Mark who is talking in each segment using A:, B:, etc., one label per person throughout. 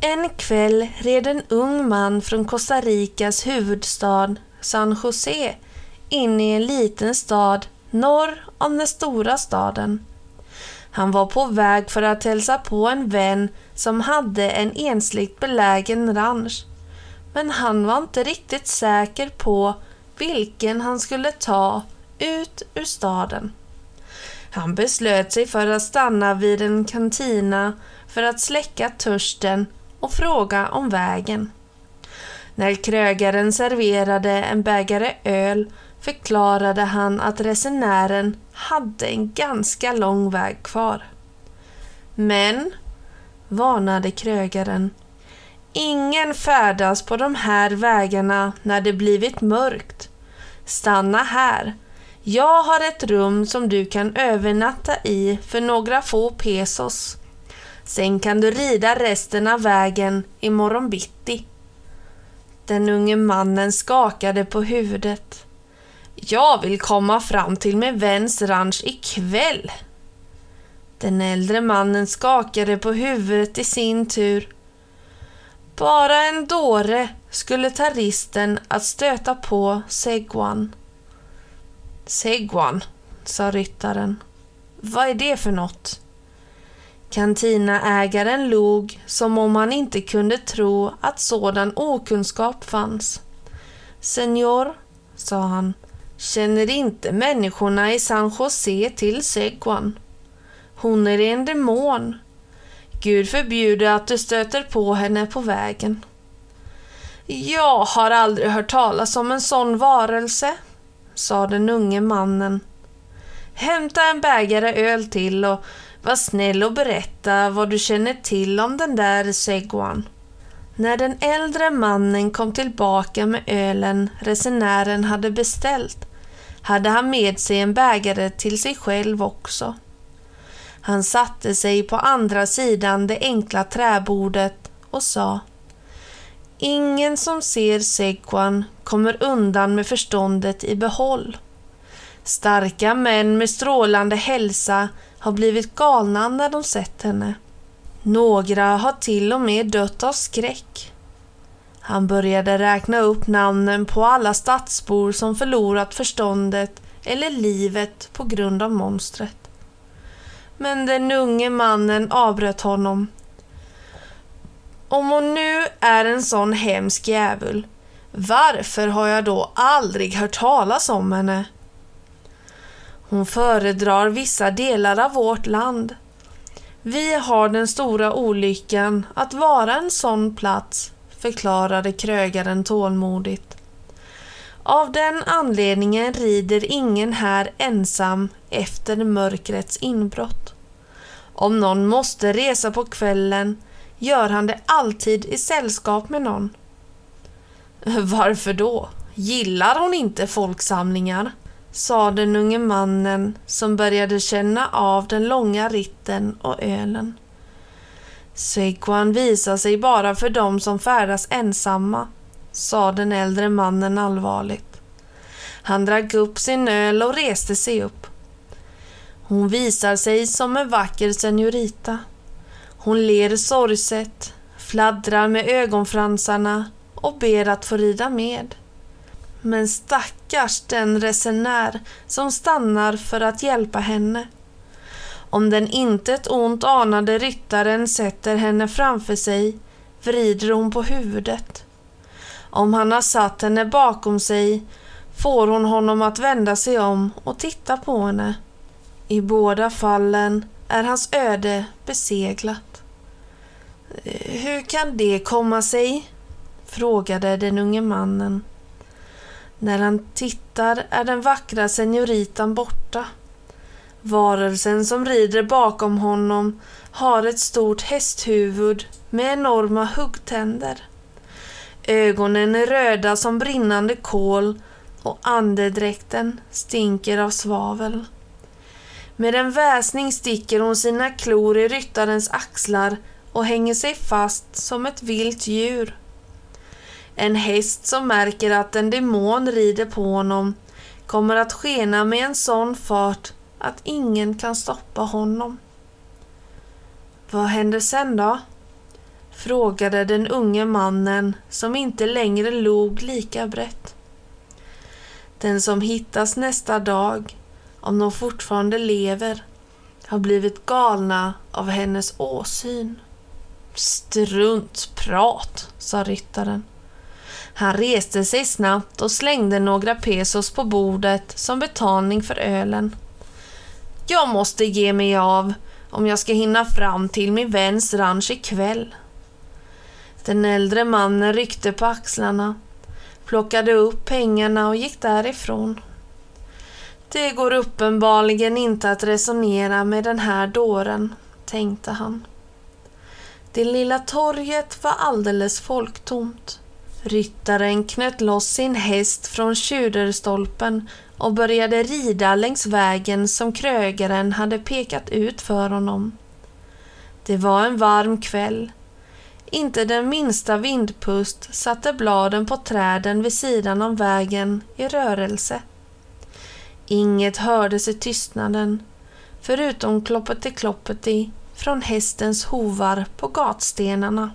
A: En kväll red en ung man från Costa Ricas huvudstad San José in i en liten stad norr om den stora staden. Han var på väg för att hälsa på en vän som hade en ensligt belägen ranch. Men han var inte riktigt säker på vilken han skulle ta ut ur staden. Han beslöt sig för att stanna vid en kantina för att släcka törsten och fråga om vägen. När krögaren serverade en bägare öl förklarade han att resenären hade en ganska lång väg kvar. Men, varnade krögaren, ingen färdas på de här vägarna när det blivit mörkt. Stanna här. Jag har ett rum som du kan övernatta i för några få pesos. Sen kan du rida resten av vägen imorgon bitti. Den unge mannen skakade på huvudet. Jag vill komma fram till min väns ranch ikväll. Den äldre mannen skakade på huvudet i sin tur. Bara en dåre skulle ta risken att stöta på Seguan. Seguan, sa ryttaren. Vad är det för något? Kantinaägaren log som om han inte kunde tro att sådan okunskap fanns. Senor, sa han, känner inte människorna i San José till Seguan? Hon är en demon. Gud förbjude att du stöter på henne på vägen. Jag har aldrig hört talas om en sån varelse, sa den unge mannen. Hämta en bägare öl till och var snäll och berätta vad du känner till om den där Seguan. När den äldre mannen kom tillbaka med ölen resenären hade beställt hade han med sig en bägare till sig själv också. Han satte sig på andra sidan det enkla träbordet och sa Ingen som ser Seguan kommer undan med förståndet i behåll. Starka män med strålande hälsa har blivit galna när de sett henne. Några har till och med dött av skräck. Han började räkna upp namnen på alla stadsbor som förlorat förståndet eller livet på grund av monstret. Men den unge mannen avbröt honom. Om hon nu är en sån hemsk djävul, varför har jag då aldrig hört talas om henne? Hon föredrar vissa delar av vårt land. Vi har den stora olyckan att vara en sån plats, förklarade krögaren tålmodigt. Av den anledningen rider ingen här ensam efter mörkrets inbrott. Om någon måste resa på kvällen gör han det alltid i sällskap med någon. Varför då? Gillar hon inte folksamlingar? Sa den unge mannen som började känna av den långa ritten och ölen. Seguan visar sig bara för dem som färdas ensamma, sa den äldre mannen allvarligt. Han drack upp sin öl och reste sig upp. Hon visar sig som en vacker senorita. Hon ler sorgset, fladdrar med ögonfransarna och ber att få rida med. Men stackars den resenär som stannar för att hjälpa henne. Om den intet ont anade ryttaren sätter henne framför sig vrider hon på huvudet. Om han har satt henne bakom sig får hon honom att vända sig om och titta på henne. I båda fallen är hans öde beseglat. Eh, hur kan det komma sig? frågade den unge mannen. När han tittar är den vackra senoritan borta. Varelsen som rider bakom honom har ett stort hästhuvud med enorma huggtänder. Ögonen är röda som brinnande kol och andedräkten stinker av svavel. Med en väsning sticker hon sina klor i ryttarens axlar och hänger sig fast som ett vilt djur. En häst som märker att en demon rider på honom kommer att skena med en sån fart att ingen kan stoppa honom. Vad händer sen då? frågade den unge mannen som inte längre log lika brett. Den som hittas nästa dag, om de fortfarande lever, har blivit galna av hennes åsyn. Struntprat, sa ryttaren. Han reste sig snabbt och slängde några pesos på bordet som betalning för ölen. Jag måste ge mig av om jag ska hinna fram till min väns ranch ikväll. Den äldre mannen ryckte på axlarna, plockade upp pengarna och gick därifrån. Det går uppenbarligen inte att resonera med den här dåren, tänkte han. Det lilla torget var alldeles folktomt. Ryttaren knöt loss sin häst från tjuderstolpen och började rida längs vägen som krögaren hade pekat ut för honom. Det var en varm kväll. Inte den minsta vindpust satte bladen på träden vid sidan om vägen i rörelse. Inget hördes i tystnaden, förutom kloppeti-kloppeti från hästens hovar på gatstenarna.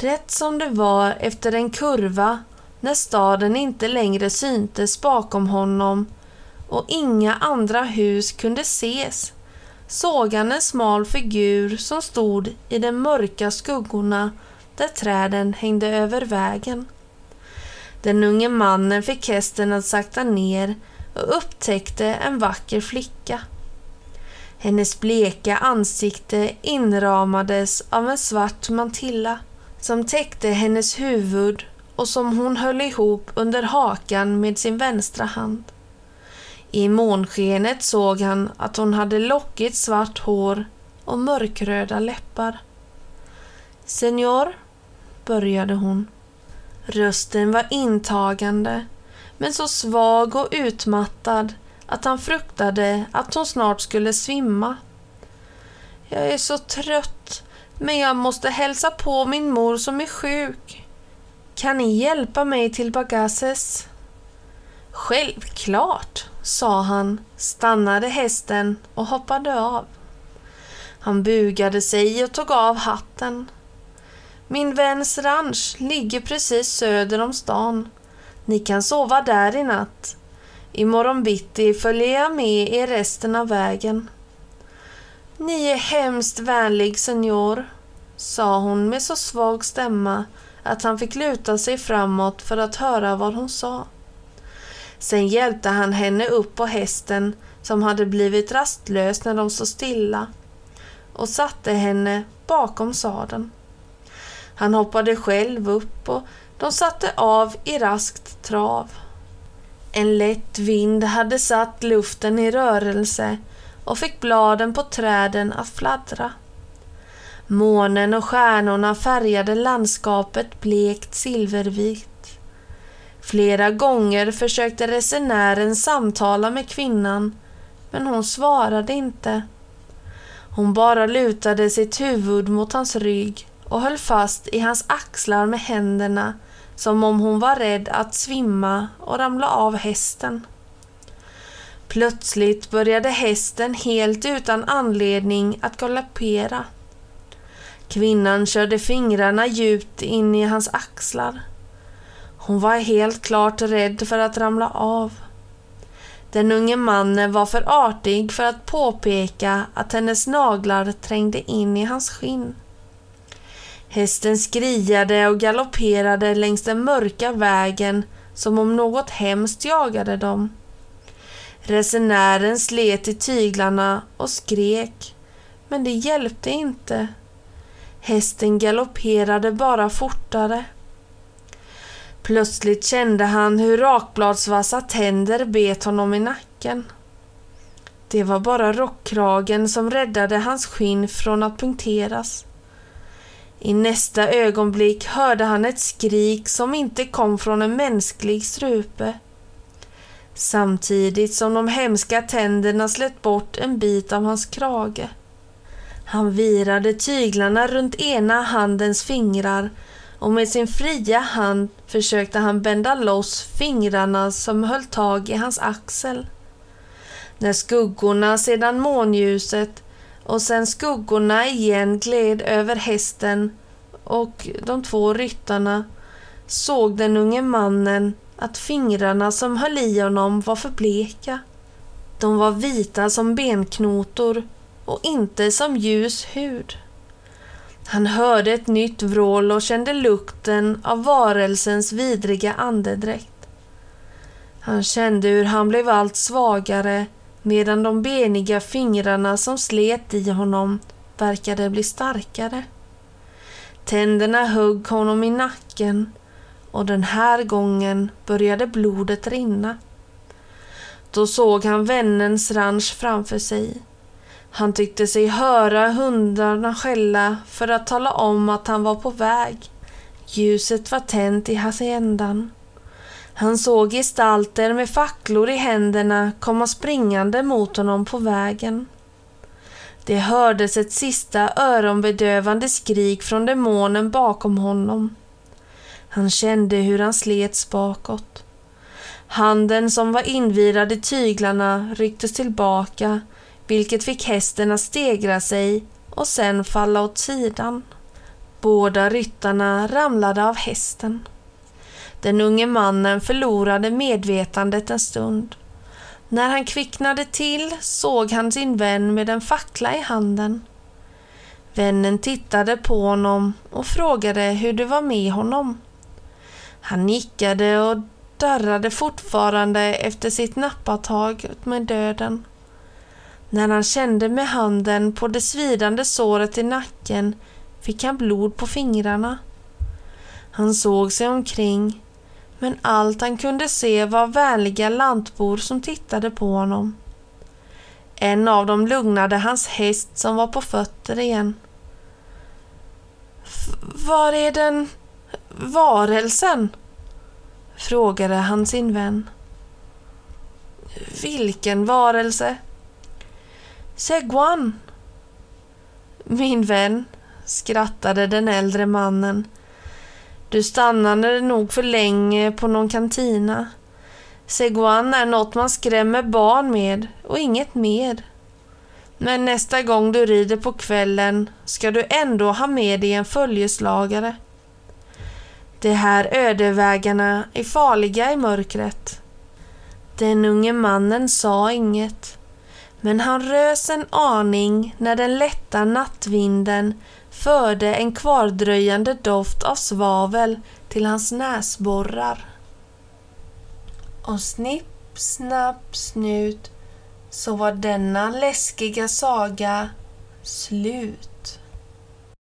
A: Rätt som det var efter en kurva när staden inte längre syntes bakom honom och inga andra hus kunde ses såg han en smal figur som stod i de mörka skuggorna där träden hängde över vägen. Den unge mannen fick hästen att sakta ner och upptäckte en vacker flicka. Hennes bleka ansikte inramades av en svart mantilla som täckte hennes huvud och som hon höll ihop under hakan med sin vänstra hand. I månskenet såg han att hon hade lockigt svart hår och mörkröda läppar. Senor, började hon. Rösten var intagande, men så svag och utmattad att han fruktade att hon snart skulle svimma. Jag är så trött, men jag måste hälsa på min mor som är sjuk. Kan ni hjälpa mig till Bagasses? Självklart, sa han, stannade hästen och hoppade av. Han bugade sig och tog av hatten. Min väns ranch ligger precis söder om stan. Ni kan sova där i natt. Imorgon bitti följer jag med er resten av vägen. Ni är hemskt vänlig, senor, sa hon med så svag stämma att han fick luta sig framåt för att höra vad hon sa. Sen hjälpte han henne upp på hästen som hade blivit rastlös när de stod stilla och satte henne bakom sadeln. Han hoppade själv upp och de satte av i raskt trav. En lätt vind hade satt luften i rörelse och fick bladen på träden att fladdra. Månen och stjärnorna färgade landskapet blekt silvervitt. Flera gånger försökte resenären samtala med kvinnan, men hon svarade inte. Hon bara lutade sitt huvud mot hans rygg och höll fast i hans axlar med händerna som om hon var rädd att svimma och ramla av hästen. Plötsligt började hästen helt utan anledning att galoppera. Kvinnan körde fingrarna djupt in i hans axlar. Hon var helt klart rädd för att ramla av. Den unge mannen var för artig för att påpeka att hennes naglar trängde in i hans skinn. Hästen skriade och galopperade längs den mörka vägen som om något hemskt jagade dem. Resenären slet i tyglarna och skrek, men det hjälpte inte. Hästen galopperade bara fortare. Plötsligt kände han hur rakbladsvassa tänder bet honom i nacken. Det var bara rockkragen som räddade hans skinn från att punkteras. I nästa ögonblick hörde han ett skrik som inte kom från en mänsklig strupe. Samtidigt som de hemska tänderna slet bort en bit av hans krage. Han virade tyglarna runt ena handens fingrar och med sin fria hand försökte han bända loss fingrarna som höll tag i hans axel. När skuggorna sedan månljuset och sen skuggorna igen gled över hästen och de två ryttarna såg den unge mannen att fingrarna som höll i honom var för bleka. De var vita som benknotor och inte som ljus hud. Han hörde ett nytt vrål och kände lukten av varelsens vidriga andedräkt. Han kände hur han blev allt svagare medan de beniga fingrarna som slet i honom verkade bli starkare. Tänderna högg honom i nacken och den här gången började blodet rinna. Då såg han vännens ranch framför sig. Han tyckte sig höra hundarna skälla för att tala om att han var på väg. Ljuset var tänt i haciendan. Han såg gestalter med facklor i händerna komma springande mot honom på vägen. Det hördes ett sista öronbedövande skrik från demonen bakom honom. Han kände hur han slets bakåt. Handen som var invirad i tyglarna rycktes tillbaka vilket fick hästen att stegra sig och sen falla åt sidan. Båda ryttarna ramlade av hästen. Den unge mannen förlorade medvetandet en stund. När han kvicknade till såg han sin vän med en fackla i handen. Vännen tittade på honom och frågade hur det var med honom. Han nickade och darrade fortfarande efter sitt nappatag med döden. När han kände med handen på det svidande såret i nacken fick han blod på fingrarna. Han såg sig omkring, men allt han kunde se var vänliga lantbor som tittade på honom. En av dem lugnade hans häst som var på fötter igen. Var är den varelsen? frågade han sin vän. Vilken varelse? Seguan. Min vän, skrattade den äldre mannen. Du stannade nog för länge på någon kantina. Seguan är något man skrämmer barn med och inget mer. Men nästa gång du rider på kvällen ska du ändå ha med dig en följeslagare. De här ödevägarna är farliga i mörkret. Den unge mannen sa inget. Men han rös en aning när den lätta nattvinden förde en kvardröjande doft av svavel till hans näsborrar. Och snipp, snapp, snut så var denna läskiga saga slut.